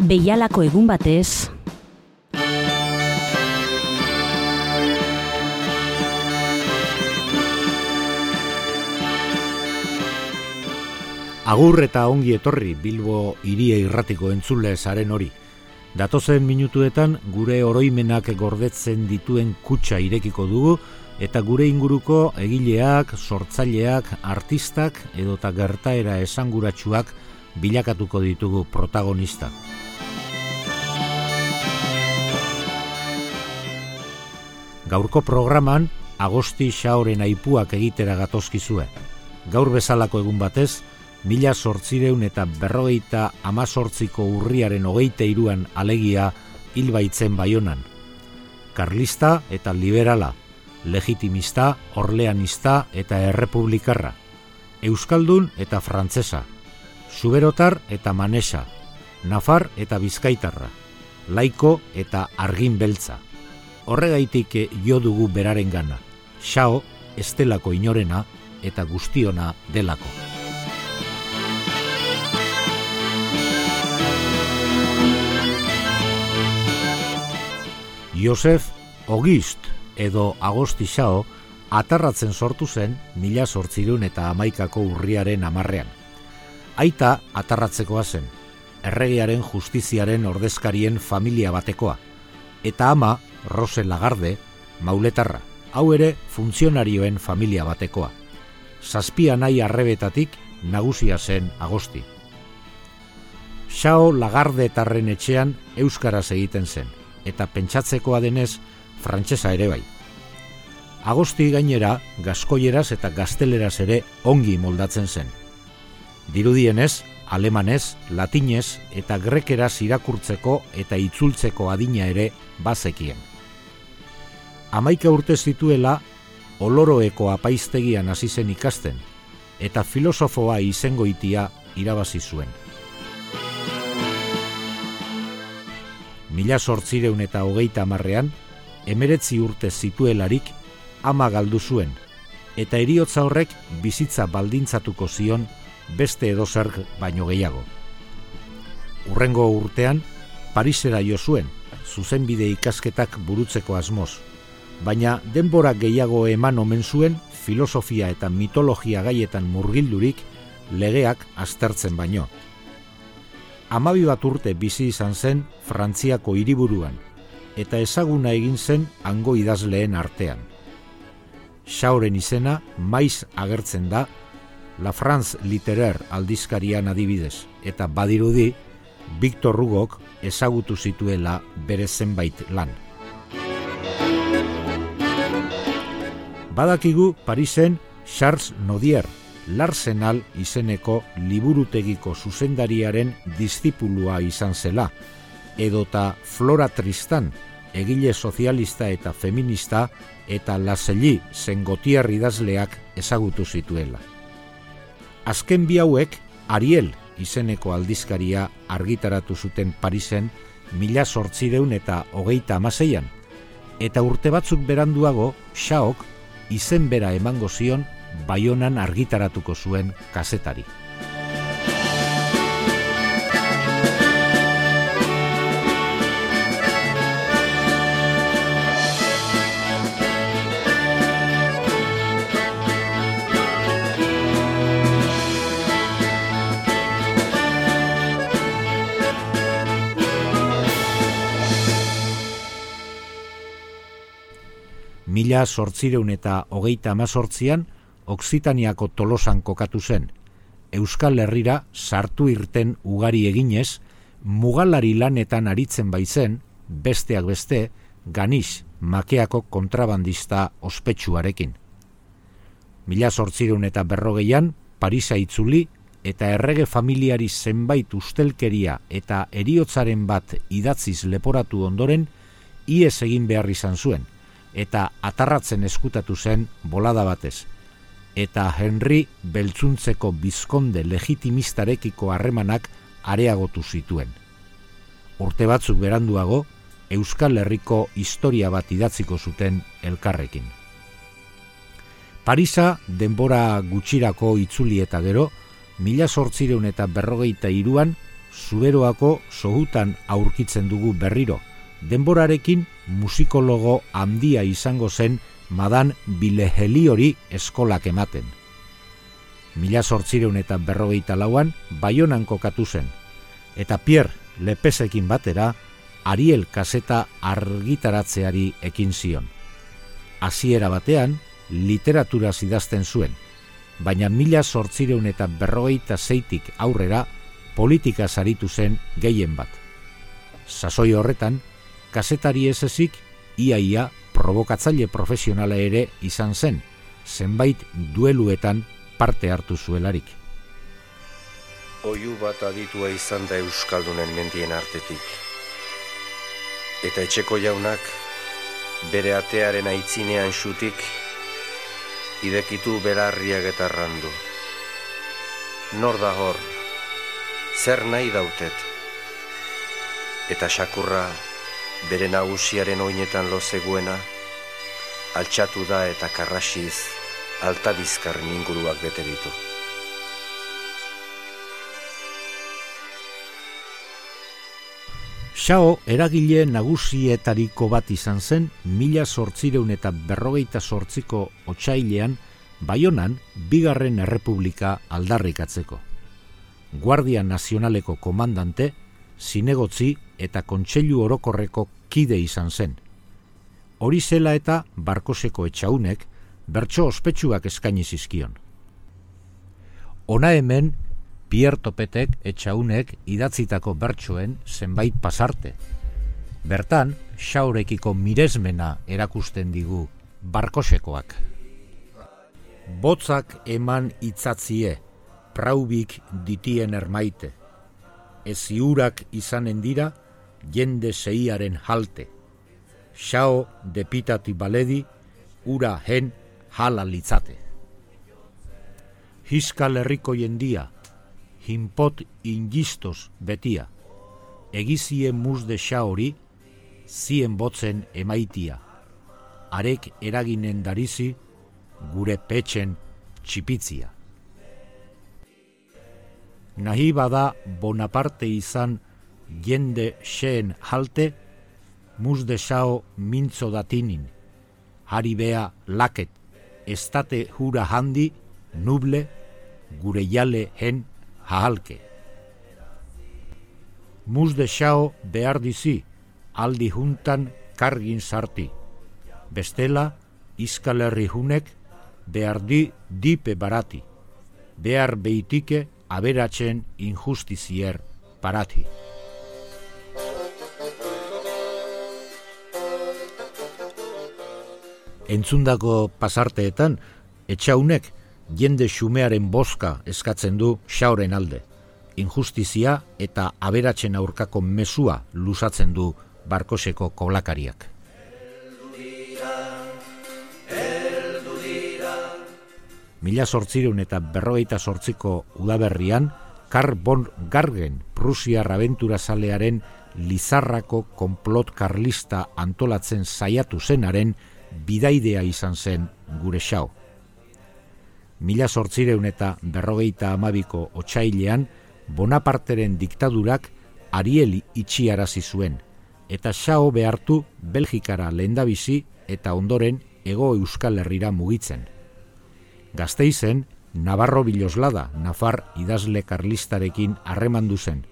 Beialako egun batez, Agur eta ongi etorri Bilbo iria irratiko entzule zaren hori. Datozen minutuetan gure oroimenak gordetzen dituen kutsa irekiko dugu eta gure inguruko egileak, sortzaileak, artistak edota gertaera esanguratsuak bilakatuko ditugu protagonista. Gaurko programan Agosti Xaoren aipuak egitera gatozkizue. Gaur bezalako egun batez, mila sortzireun eta berrogeita amazortziko urriaren hogeite iruan alegia hilbaitzen baionan. Karlista eta liberala, legitimista, orleanista eta errepublikarra, euskaldun eta frantzesa, suberotar eta manesa, nafar eta bizkaitarra, laiko eta argin beltza. Horregaitik jo dugu beraren gana, xao, estelako inorena eta guztiona delako. Josef Ogist edo Agosti Xao atarratzen sortu zen mila sortzirun eta amaikako urriaren amarrean. Aita atarratzekoa zen, erregiaren justiziaren ordezkarien familia batekoa, eta ama Rose Lagarde mauletarra, hau ere funtzionarioen familia batekoa. Zazpia nahi arrebetatik nagusia zen agosti. Xao Lagarde etarren etxean Euskaraz egiten zen eta pentsatzekoa denez frantsesa ere bai. Agosti gainera gaskoieraz eta gazteleraz ere ongi moldatzen zen. Dirudienez, alemanez, latinez eta grekeraz irakurtzeko eta itzultzeko adina ere bazekien. Amaika urte zituela, oloroeko apaiztegian hasi zen ikasten, eta filosofoa izengoitia irabazi zuen. mila sortzireun eta hogeita marrean, emeretzi urte zituelarik ama galdu zuen, eta eriotza horrek bizitza baldintzatuko zion beste edozerg baino gehiago. Urrengo urtean, Parisera jo zuen, zuzenbide ikasketak burutzeko asmoz, baina denbora gehiago eman omen zuen filosofia eta mitologia gaietan murgildurik legeak aztertzen baino amabi bat urte bizi izan zen Frantziako hiriburuan eta ezaguna egin zen hango idazleen artean. Xauren izena maiz agertzen da La France Literaire aldizkarian adibidez eta badirudi Victor Rugok ezagutu zituela bere zenbait lan. Badakigu Parisen Charles Nodier Larsenal izeneko liburutegiko zuzendariaren dizipulua izan zela, edota Flora Tristan, egile sozialista eta feminista eta Laselli zengotiar idazleak ezagutu zituela. Azken bi hauek Ariel izeneko aldizkaria argitaratu zuten Parisen mila sortzireun eta hogeita amaseian, eta urte batzuk beranduago, Xaok izen bera emango zion baionan argitaratuko zuen kazetari. Mila sortzireun eta hogeita amazortzian, Oksitaniako tolosan kokatu zen, Euskal Herrira sartu irten ugari eginez, mugalari lanetan aritzen baitzen, besteak beste, ganiz makeako kontrabandista ospetsuarekin. Mila sortzirun eta berrogeian, Parisa itzuli eta errege familiari zenbait ustelkeria eta eriotzaren bat idatziz leporatu ondoren, iez egin behar izan zuen, eta atarratzen eskutatu zen bolada batez, eta Henry beltzuntzeko bizkonde legitimistarekiko harremanak areagotu zituen. Urte batzuk beranduago, Euskal Herriko historia bat idatziko zuten elkarrekin. Parisa denbora gutxirako itzuli eta gero, mila sortzireun eta berrogeita iruan, zuberoako sohutan aurkitzen dugu berriro, denborarekin musikologo handia izango zen madan bileheliori eskolak ematen. Mila sortzireun eta berrogeita lauan, baionan kokatu zen, eta Pierre Lepesekin batera, Ariel kaseta argitaratzeari ekin zion. Hasiera batean, literatura zidazten zuen, baina mila sortzireun eta berrogeita zeitik aurrera politika zaritu zen gehien bat. Sasoi horretan, kasetari ez ezik, iaia provokatzaile profesionala ere izan zen, zenbait dueluetan parte hartu zuelarik. Oiu bat aditua izan da Euskaldunen mendien artetik. Eta etxeko jaunak, bere atearen aitzinean xutik, idekitu belarriak eta randu. Nor da hor, zer nahi dautet? Eta xakurra, bere nagusiaren oinetan lozeguena, altxatu da eta karrasiz, alta bizkarren inguruak bete ditu. Xao eragile nagusietariko bat izan zen mila sortzireun eta berrogeita sortziko otxailean Baionan bigarren errepublika aldarrikatzeko. Guardia Nazionaleko komandante, zinegotzi eta kontseilu orokorreko kide izan zen. Hori zela eta barkoseko etxaunek bertso ospetsuak eskaini zizkion. Ona hemen Pierre Topetek etxaunek idatzitako bertsoen zenbait pasarte. Bertan, xaurekiko miresmena erakusten digu barkosekoak. Botzak eman itzatzie, praubik ditien ermaite. Eziurak izanen dira, jende zeiaren halte. Xao depitati baledi, ura hen hala litzate. Hiskal herriko jendia, hinpot ingistos betia. Egizie mus de hori, zien botzen emaitia. Arek eraginen darizi, gure petxen txipitzia. Nahi bada Bonaparte izan jende xeen halte, mus de xao mintzo datinin. Hari bea laket, estate hura handi, nuble, gure jale hen hahalke. Mus de xao behar dizi, aldi juntan kargin sarti. Bestela, iskalerri hunek behar di dipe barati. Behar beitike aberatzen injustizier parati. Entzundako pasarteetan, etxaunek jende xumearen boska eskatzen du xauren alde. Injustizia eta aberatzen aurkako mesua lusatzen du barkoseko kolakariak. Mila sortzireun eta berrogeita sortziko udaberrian, Kar bon Gargen Prusia Raventura Salearen Lizarrako konplot karlista antolatzen saiatu zenaren bidaidea izan zen gure xau mila sortzireun eta berrogeita amabiko otxailean, Bonaparteren diktadurak Arieli itxiarazi zuen, eta xao behartu Belgikara lehendabizi eta ondoren ego euskal herrira mugitzen. Gazteizen, Navarro Biloslada, Nafar idazle karlistarekin harremandu zen,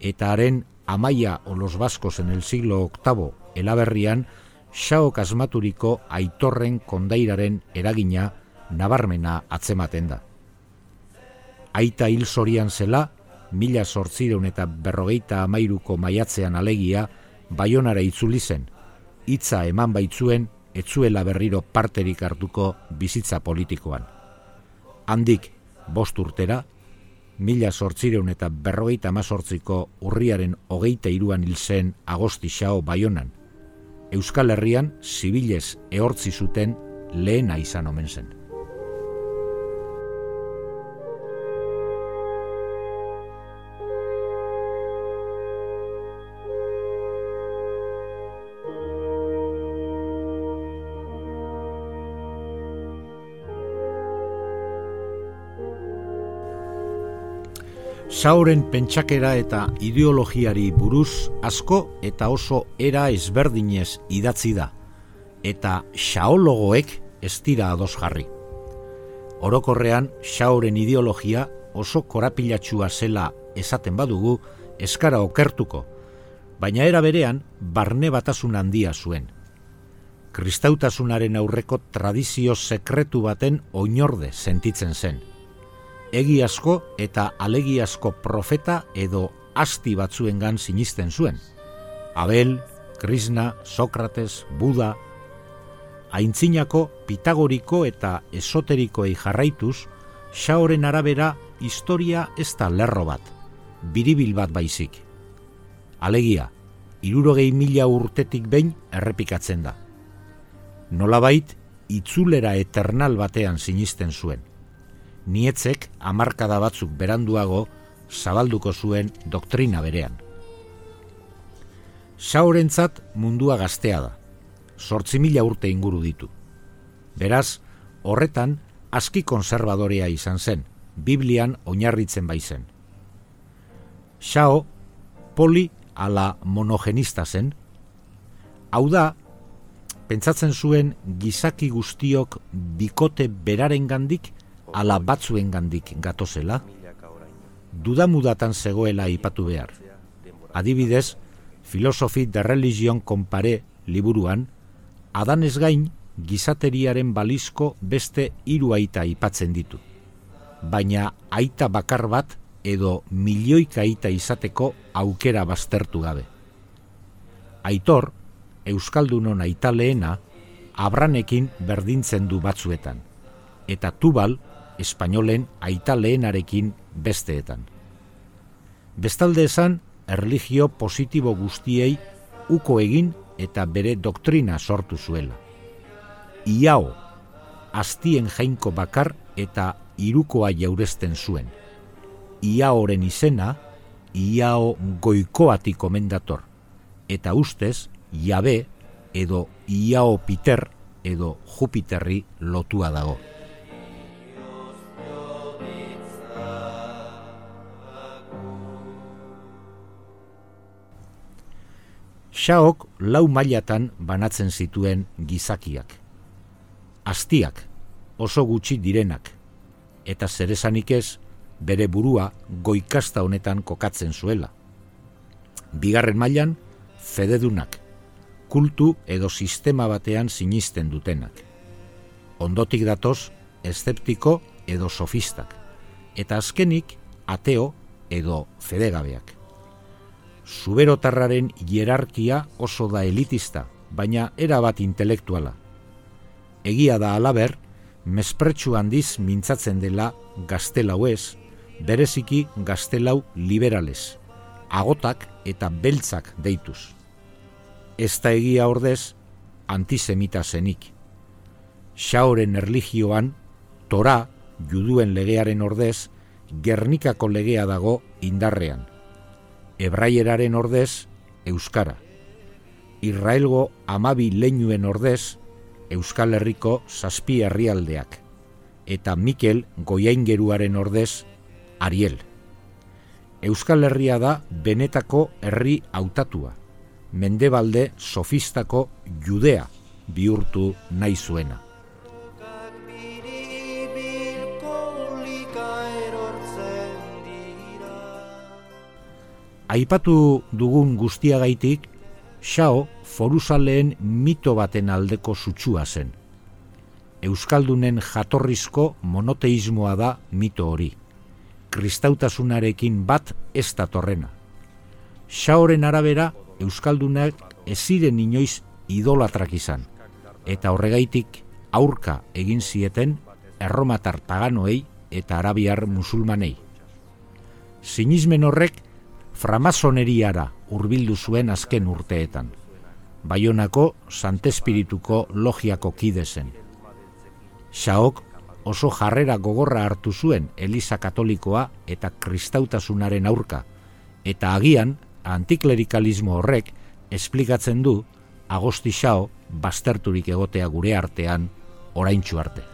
eta haren amaia olos baskos en el siglo octavo elaberrian, xao kasmaturiko aitorren kondairaren eragina nabarmena atzematen da. Aita hil zorian zela, mila sortzireun eta berrogeita amairuko maiatzean alegia, baionara itzuli zen, hitza eman baitzuen, etzuela berriro parterik hartuko bizitza politikoan. Handik, bost urtera, mila sortzireun eta berrogeita amazortziko urriaren hogeita iruan hil zen agosti xao baionan. Euskal Herrian, zibilez ehortzi zuten lehena izan omen zen. Sauren pentsakera eta ideologiari buruz asko eta oso era ezberdinez idatzi da, eta xaologoek ez dira ados jarri. Orokorrean, xauren ideologia oso korapilatxua zela esaten badugu eskara okertuko, baina era berean barne batasun handia zuen. Kristautasunaren aurreko tradizio sekretu baten oinorde sentitzen zen. Egi asko eta alegi asko profeta edo asti batzuengan sinisten zuen. Abel, Krishna, Sokrates, Buda, Aintzinako pitagoriko eta esoterikoei jarraituz, xaoren arabera historia ez da lerro bat, biribil bat baizik. Alegia, irurogei mila urtetik behin errepikatzen da. Nolabait, itzulera eternal batean sinisten zuen. Nietzek amarkada batzuk beranduago zabalduko zuen doktrina berean. Xaorentzat mundua gaztea da sortzi mila urte inguru ditu. Beraz, horretan, aski konservadorea izan zen, Biblian oinarritzen baizen. Xao, poli ala monogenista zen, hau da, pentsatzen zuen gizaki guztiok bikote beraren gandik ala batzuen gandik gatozela, dudamudatan zegoela ipatu behar. Adibidez, Filosofi de Religion Compare liburuan, adanez gain gizateriaren balizko beste hiru aita aipatzen ditu. Baina aita bakar bat edo milioika aita izateko aukera baztertu gabe. Aitor, Euskaldunon aita lehena, abranekin berdintzen du batzuetan, eta tubal, espainolen aita lehenarekin besteetan. Bestalde esan, erligio positibo guztiei uko egin eta bere doktrina sortu zuela. Iao, astien jainko bakar eta irukoa jaurezten zuen. Iaoren izena, Iao goikoati komendator, eta ustez, jabe edo Iao Peter edo Jupiterri lotua dago. Xaok lau mailatan banatzen zituen gizakiak. Astiak, oso gutxi direnak, eta zeresanik ez, bere burua goikasta honetan kokatzen zuela. Bigarren mailan, fededunak, kultu edo sistema batean sinisten dutenak. Ondotik datoz, eszeptiko edo sofistak, eta azkenik, ateo edo fedegabeak zuberotarraren hierarkia oso da elitista, baina erabat intelektuala. Egia da alaber, mespretsu handiz mintzatzen dela gaztelau ez, bereziki gaztelau liberales, agotak eta beltzak deituz. Ez da egia ordez, antisemita zenik. Xaoren erligioan, tora, juduen legearen ordez, Gernikako legea dago indarrean ebraieraren ordez, Euskara. Israelgo amabi leinuen ordez, Euskal Herriko zazpi herrialdeak. Eta Mikel Goiaingeruaren ordez, Ariel. Euskal Herria da benetako herri hautatua. Mendebalde sofistako judea bihurtu nahi zuena. Aipatu dugun guztiagaitik, Xao foruzaleen mito baten aldeko sutsua zen. Euskaldunen jatorrizko monoteismoa da mito hori. Kristautasunarekin bat ez da torrena. Xaoren arabera, Euskaldunak ez ziren inoiz idolatrak izan, eta horregaitik aurka egin zieten erromatar paganoei eta arabiar musulmanei. Sinismen horrek framasoneriara hurbildu zuen azken urteetan. Baionako Santespirituko logiako kide zen. Xaok oso jarrera gogorra hartu zuen Eliza Katolikoa eta Kristautasunaren aurka, eta agian antiklerikalismo horrek esplikatzen du Agosti Xao basterturik egotea gure artean oraintsu arte.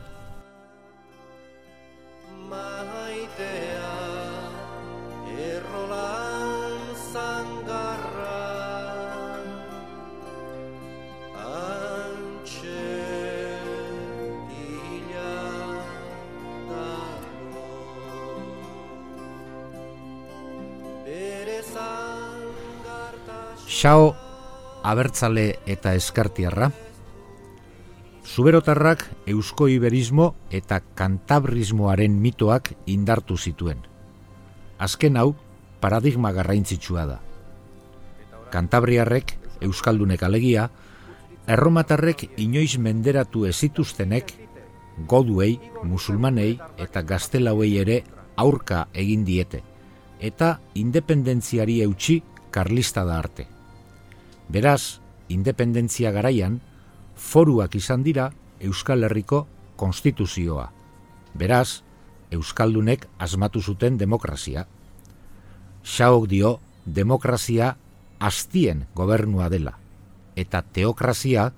Xao abertzale eta eskartiarra. Zuberotarrak eusko iberismo eta kantabrismoaren mitoak indartu zituen. Azken hau, paradigma garraintzitsua da. Kantabriarrek, euskaldunek alegia, erromatarrek inoiz menderatu ezituztenek, goduei, musulmanei eta gaztelauei ere aurka egin diete, eta independentziari eutxi karlista da arte. Beraz, independentzia garaian, foruak izan dira Euskal Herriko konstituzioa. Beraz, Euskaldunek asmatu zuten demokrazia. Xaok dio, demokrazia astien gobernua dela, eta teokrazia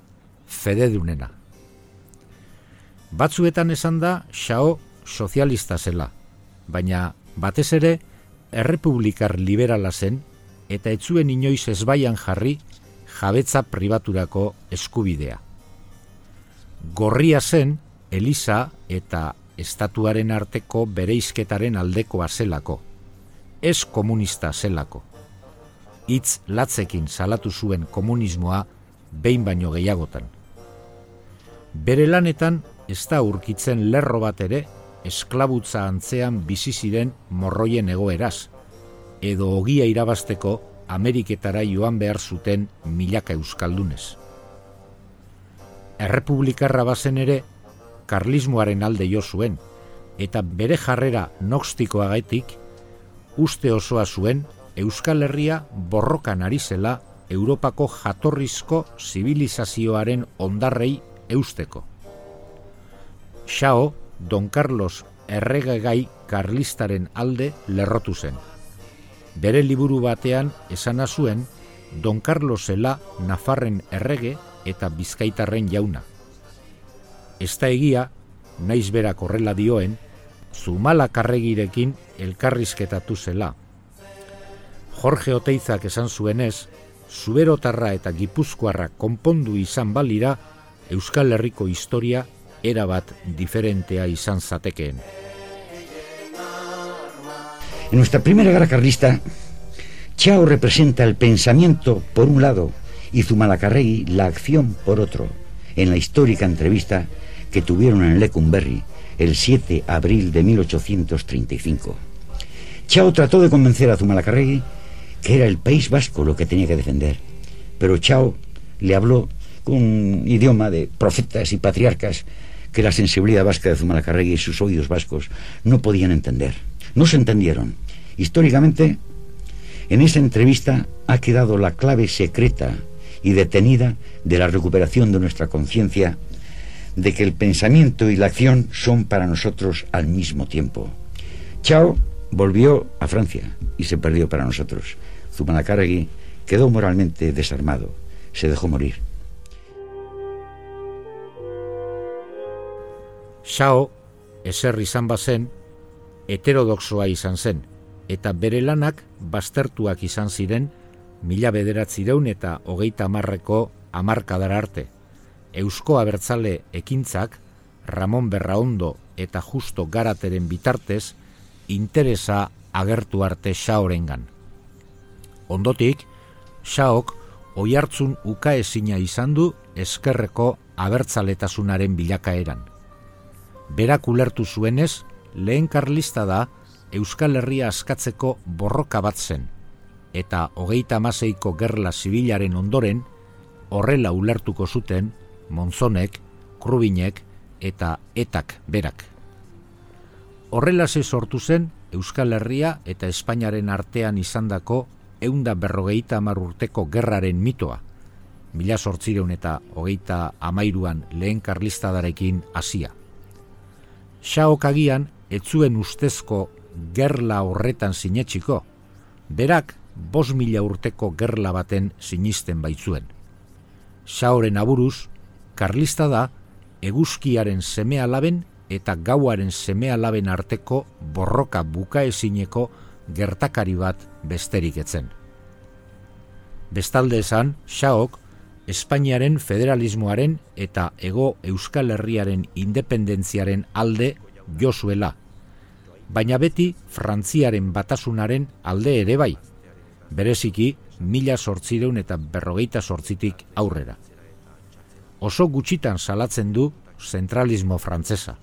fededunena. Batzuetan esan da, xao sozialista zela, baina batez ere, errepublikar liberala zen, eta etzuen inoiz ezbaian jarri jabetza pribaturako eskubidea. Gorria zen, Eliza eta estatuaren arteko bereizketaren aldekoa zelako, ez komunista zelako. Itz latzekin salatu zuen komunismoa behin baino gehiagotan. Bere lanetan ez da urkitzen lerro bat ere esklabutza antzean bizi ziren morroien egoeraz, edo ogia irabasteko Ameriketara joan behar zuten milaka euskaldunez. Errepublikarra bazen ere, karlismoaren alde jo zuen, eta bere jarrera nokstikoa gaitik, uste osoa zuen Euskal Herria borrokan ari zela Europako jatorrizko zibilizazioaren ondarrei eusteko. Xao, Don Carlos erregegai karlistaren alde lerrotu zen bere liburu batean esana zuen Don Carlosela Nafarren errege eta Bizkaitarren jauna. Ez da egia, naiz berak horrela dioen, Zumala karregirekin elkarrizketatu zela. Jorge Oteizak esan zuenez, Zuberotarra eta Gipuzkoarra konpondu izan balira, Euskal Herriko historia erabat diferentea izan zatekeen. En nuestra primera guerra carlista, Chao representa el pensamiento por un lado y Zumalacárregui la acción por otro, en la histórica entrevista que tuvieron en Lecumberri el 7 de abril de 1835. Chao trató de convencer a Zumalacárregui que era el País Vasco lo que tenía que defender, pero Chao le habló con un idioma de profetas y patriarcas que la sensibilidad vasca de Zumalacárregui y sus oídos vascos no podían entender. No se entendieron. Históricamente, en esa entrevista ha quedado la clave secreta y detenida de la recuperación de nuestra conciencia de que el pensamiento y la acción son para nosotros al mismo tiempo. Chao volvió a Francia y se perdió para nosotros. Zumalacárregui quedó moralmente desarmado, se dejó morir. Chao, eserri izan heterodoxoa izan zen, eta bere lanak baztertuak izan ziren mila bederatzireun eta hogeita amarreko amarkadara arte. Eusko abertzale ekintzak, Ramon Berraondo eta Justo Garateren bitartez, interesa agertu arte xaorengan. Ondotik, xaok oihartzun ukaezina izan du eskerreko abertzaletasunaren bilakaeran. Berak ulertu zuenez, lehen karlista da Euskal Herria askatzeko borroka bat zen, eta hogeita amaseiko gerla zibilaren ondoren, horrela ulertuko zuten Monzonek, Krubinek eta Etak berak. Horrela ze sortu zen Euskal Herria eta Espainiaren artean izandako eunda berrogeita amar urteko gerraren mitoa, mila sortzireun eta hogeita amairuan lehen karlistadarekin hasia. Xaok agian etzuen ustezko gerla horretan sinetxiko, berak bos mila urteko gerla baten sinisten baitzuen. Saoren aburuz, karlista da, eguzkiaren seme alaben eta gauaren seme alaben arteko borroka bukaezineko gertakari bat besterik etzen. Bestalde esan, Xaok, Espainiaren federalismoaren eta ego Euskal Herriaren independentziaren alde jozuela, baina beti Frantziaren batasunaren alde ere bai, bereziki mila sortzireun eta berrogeita sortzitik aurrera. Oso gutxitan salatzen du zentralismo frantzesa.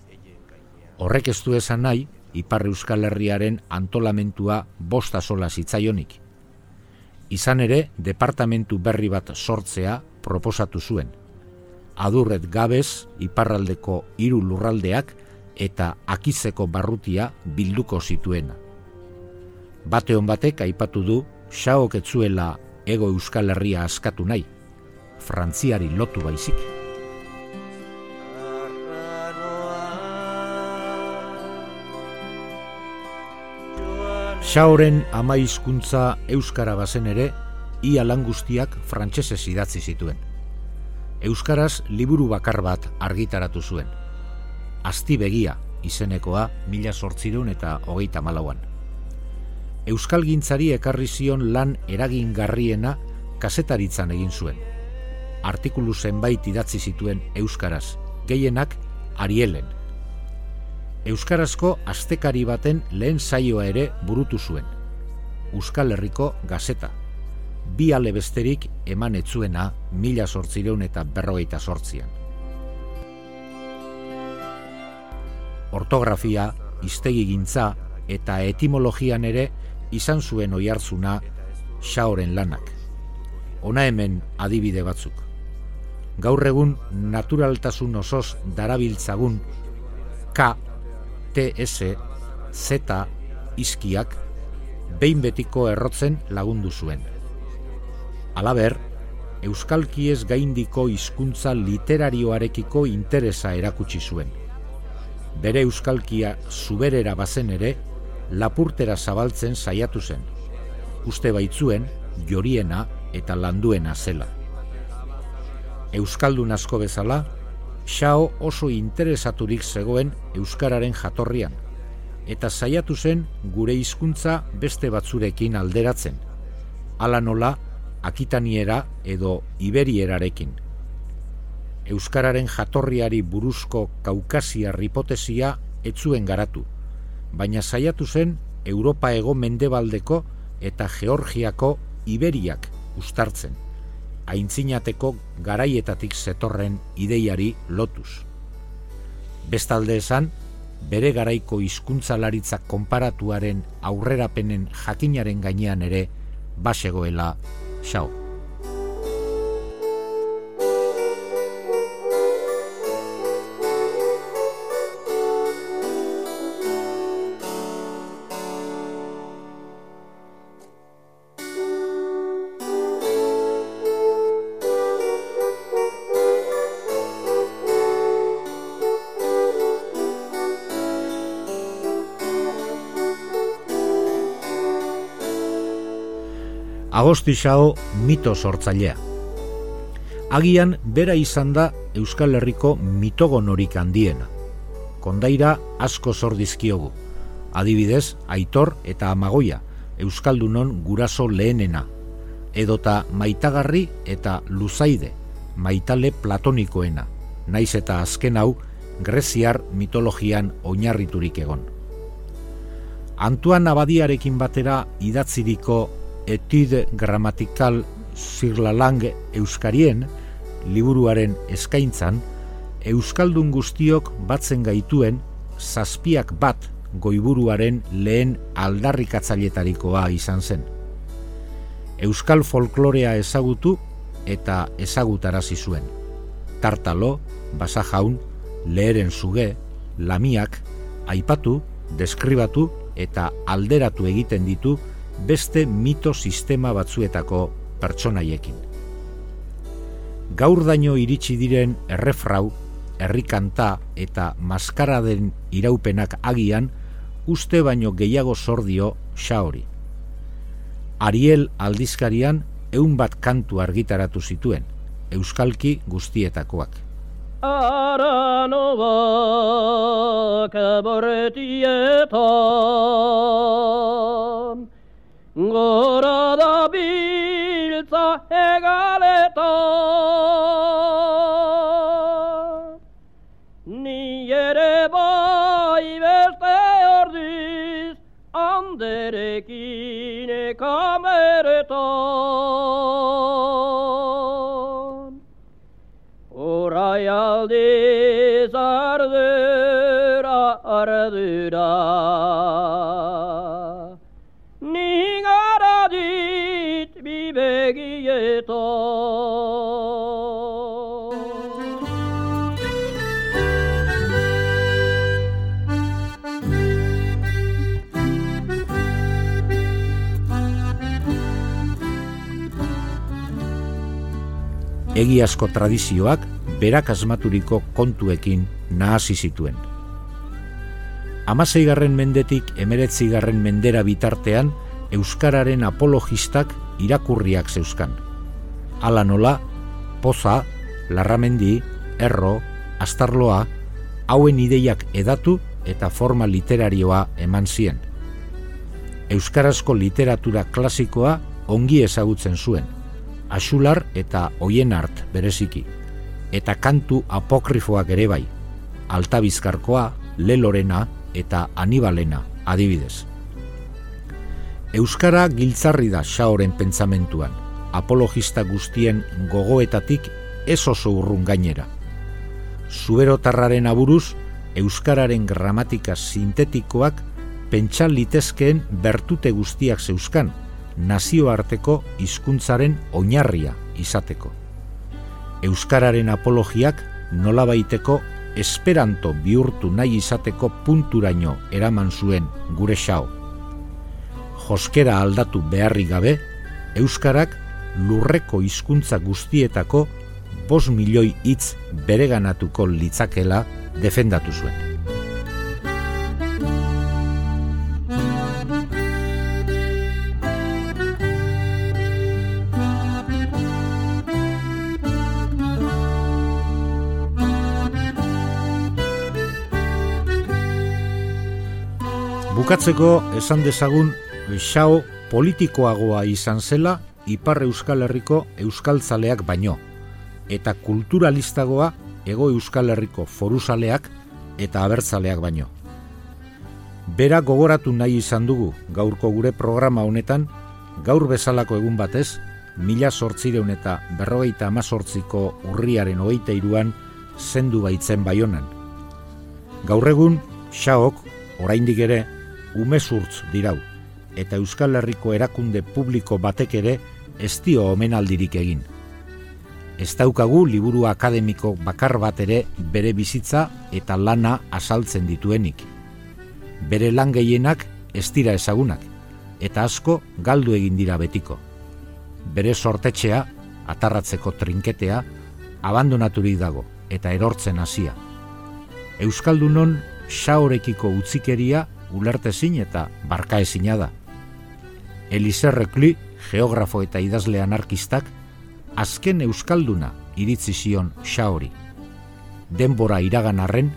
Horrek ez du esan nahi, Ipar Euskal Herriaren antolamentua bosta sola zitzaionik. Izan ere, departamentu berri bat sortzea proposatu zuen. Adurret gabez, iparraldeko hiru lurraldeak eta akizeko barrutia bilduko zituena. Bate hon batek aipatu du xaok etzuela ego euskal herria askatu nahi, frantziari lotu baizik. Xaoren ama hizkuntza euskara bazen ere, ia lan guztiak frantsesez idatzi zituen. Euskaraz liburu bakar bat argitaratu zuen. Asti begia izenekoa mila sortzireun eta hogeita malauan. Euskal gintzari ekarri zion lan eragingarriena kasetaritzan egin zuen. Artikulu zenbait idatzi zituen Euskaraz, gehienak Arielen. Euskarazko astekari baten lehen saioa ere burutu zuen. Euskal Herriko gazeta. Bi ale besterik eman etzuena mila sortzireun eta berrogeita sortzian. Ortografia, iztegi gintza eta etimologian ere izan zuen oihartzuna xaoren lanak. Ona hemen adibide batzuk. Gaur egun naturaltasun osoz darabiltzagun K, TS, Z, izkiak, behin betiko errotzen lagundu zuen. Alaber, Euskalkiez gaindiko hizkuntza literarioarekiko interesa erakutsi zuen. Bere Euskalkia zuberera bazen ere, lapurtera zabaltzen saiatu zen. Uste baitzuen, joriena eta landuena zela. Euskaldun asko bezala, xao oso interesaturik zegoen Euskararen jatorrian, eta saiatu zen gure hizkuntza beste batzurekin alderatzen, ala nola akitaniera edo iberierarekin. Euskararen jatorriari buruzko kaukasiar hipotesia etzuen garatu, baina saiatu zen Europa ego mendebaldeko eta Georgiako Iberiak ustartzen, aintzinateko garaietatik zetorren ideiari lotuz. Bestalde esan, bere garaiko hizkuntzalaritza konparatuaren aurrerapenen jakinaren gainean ere basegoela xau. Agostixao mito sortzailea. Agian bera izan da Euskal Herriko mitogonorik handiena. Kondaira asko zordizkiogu. Adibidez, Aitor eta Amagoia, Euskaldunon guraso lehenena. Edota maitagarri eta luzaide, maitale platonikoena. Naiz eta azken hau, greziar mitologian oinarriturik egon. Antuan abadiarekin batera idatziriko Etude Gramatikal Zirlalang Euskarien liburuaren eskaintzan, Euskaldun guztiok batzen gaituen zazpiak bat goiburuaren lehen aldarrikatzailetarikoa izan zen. Euskal folklorea ezagutu eta ezagutarazi zuen. Tartalo, basajaun, leheren zuge, lamiak, aipatu, deskribatu eta alderatu egiten ditu beste mito sistema batzuetako pertsonaiekin. Gaur daino iritsi diren errefrau, herrikanta eta maskara den iraupenak agian, uste baino gehiago sordio xaori. Ariel aldizkarian eun bat kantu argitaratu zituen, euskalki guztietakoak. Aranobak borretietan 걸어다 빌사 해가 레다 니 yere bay verteyordis anderekine kameretan orayaldis ardır ardıra egiazko tradizioak berak asmaturiko kontuekin nahasi zituen. Amaseigarren mendetik emeretzigarren mendera bitartean Euskararen apologistak irakurriak zeuskan. Hala nola, poza, larramendi, erro, astarloa, hauen ideiak edatu eta forma literarioa eman zien. Euskarazko literatura klasikoa ongi ezagutzen zuen, asular eta oienart bereziki, eta kantu apokrifoak ere bai, altabizkarkoa, lelorena eta anibalena adibidez. Euskara giltzarri da xaoren pentsamentuan, apologista guztien gogoetatik ez oso urrun gainera. Zuberotarraren aburuz, Euskararen gramatika sintetikoak pentsa litezkeen bertute guztiak zeuskan, nazioarteko hizkuntzaren oinarria izateko. Euskararen apologiak nolabaiteko esperanto bihurtu nahi izateko punturaino eraman zuen gure xao. Joskera aldatu beharri gabe, Euskarak lurreko hizkuntza guztietako bos milioi hitz bereganatuko litzakela defendatu zuen. Bukatzeko esan dezagun xao politikoagoa izan zela Ipar Euskal Herriko euskaltzaleak baino eta kulturalistagoa ego Euskal Herriko foruzaleak eta abertzaleak baino. Bera gogoratu nahi izan dugu gaurko gure programa honetan, gaur bezalako egun batez, mila sortzireun eta berrogeita amazortziko urriaren hogeita iruan zendu baitzen baionan. Gaur egun, xaok, oraindik ere, umezurtz dirau, eta Euskal Herriko erakunde publiko batek ere ez dio omenaldirik egin. Ez daukagu liburu akademiko bakar bat ere bere bizitza eta lana asaltzen dituenik. Bere lan gehienak ez dira ezagunak, eta asko galdu egin dira betiko. Bere sortetxea, atarratzeko trinketea, abandonaturik dago eta erortzen hasia. Euskaldunon xaorekiko utzikeria ulertezin eta barkaezina da. Elizer Rekli, geografo eta idazle anarkistak, azken euskalduna iritzi zion xaori. Denbora iragan arren,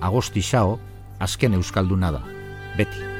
agosti xao, azken euskalduna da. Beti.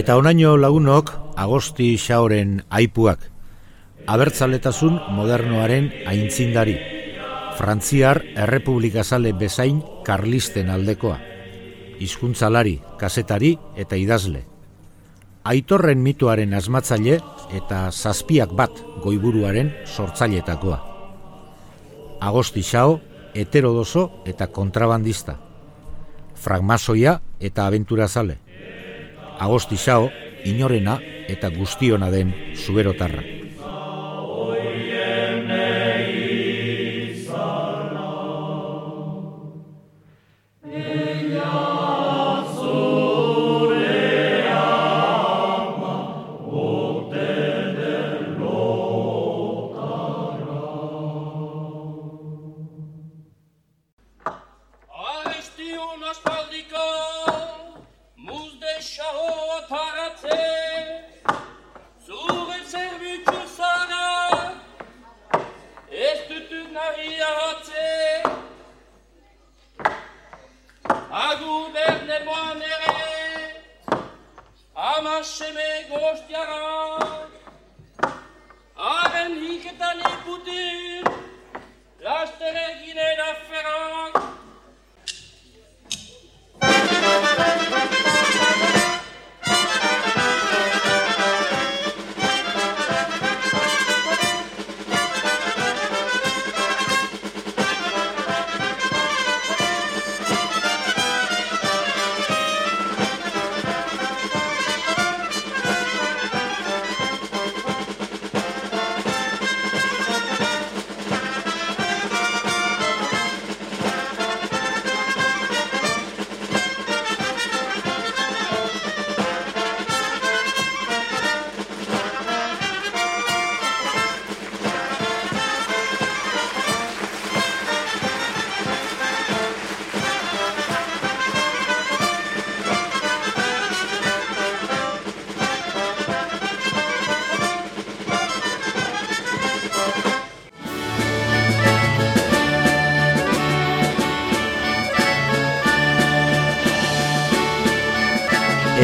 Eta onaino lagunok agosti xaoren aipuak. Abertzaletasun modernoaren aintzindari. Frantziar errepublikazale bezain karlisten aldekoa. Hizkuntzalari, kasetari eta idazle. Aitorren mituaren asmatzaile eta zazpiak bat goiburuaren sortzailetakoa. Agosti xao, heterodoso eta kontrabandista. Fragmasoia eta aventurazale. Agosti xao, inorena eta guztiona den zuberotarra.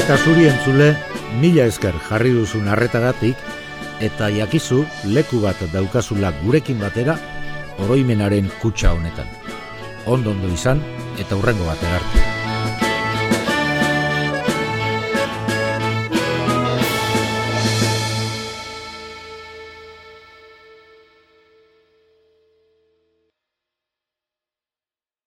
Eta zuri entzule, mila esker jarri duzun arretagatik, eta jakizu leku bat daukazula gurekin batera, oroimenaren kutsa honetan. Ondo ondo izan, eta hurrengo bat arte.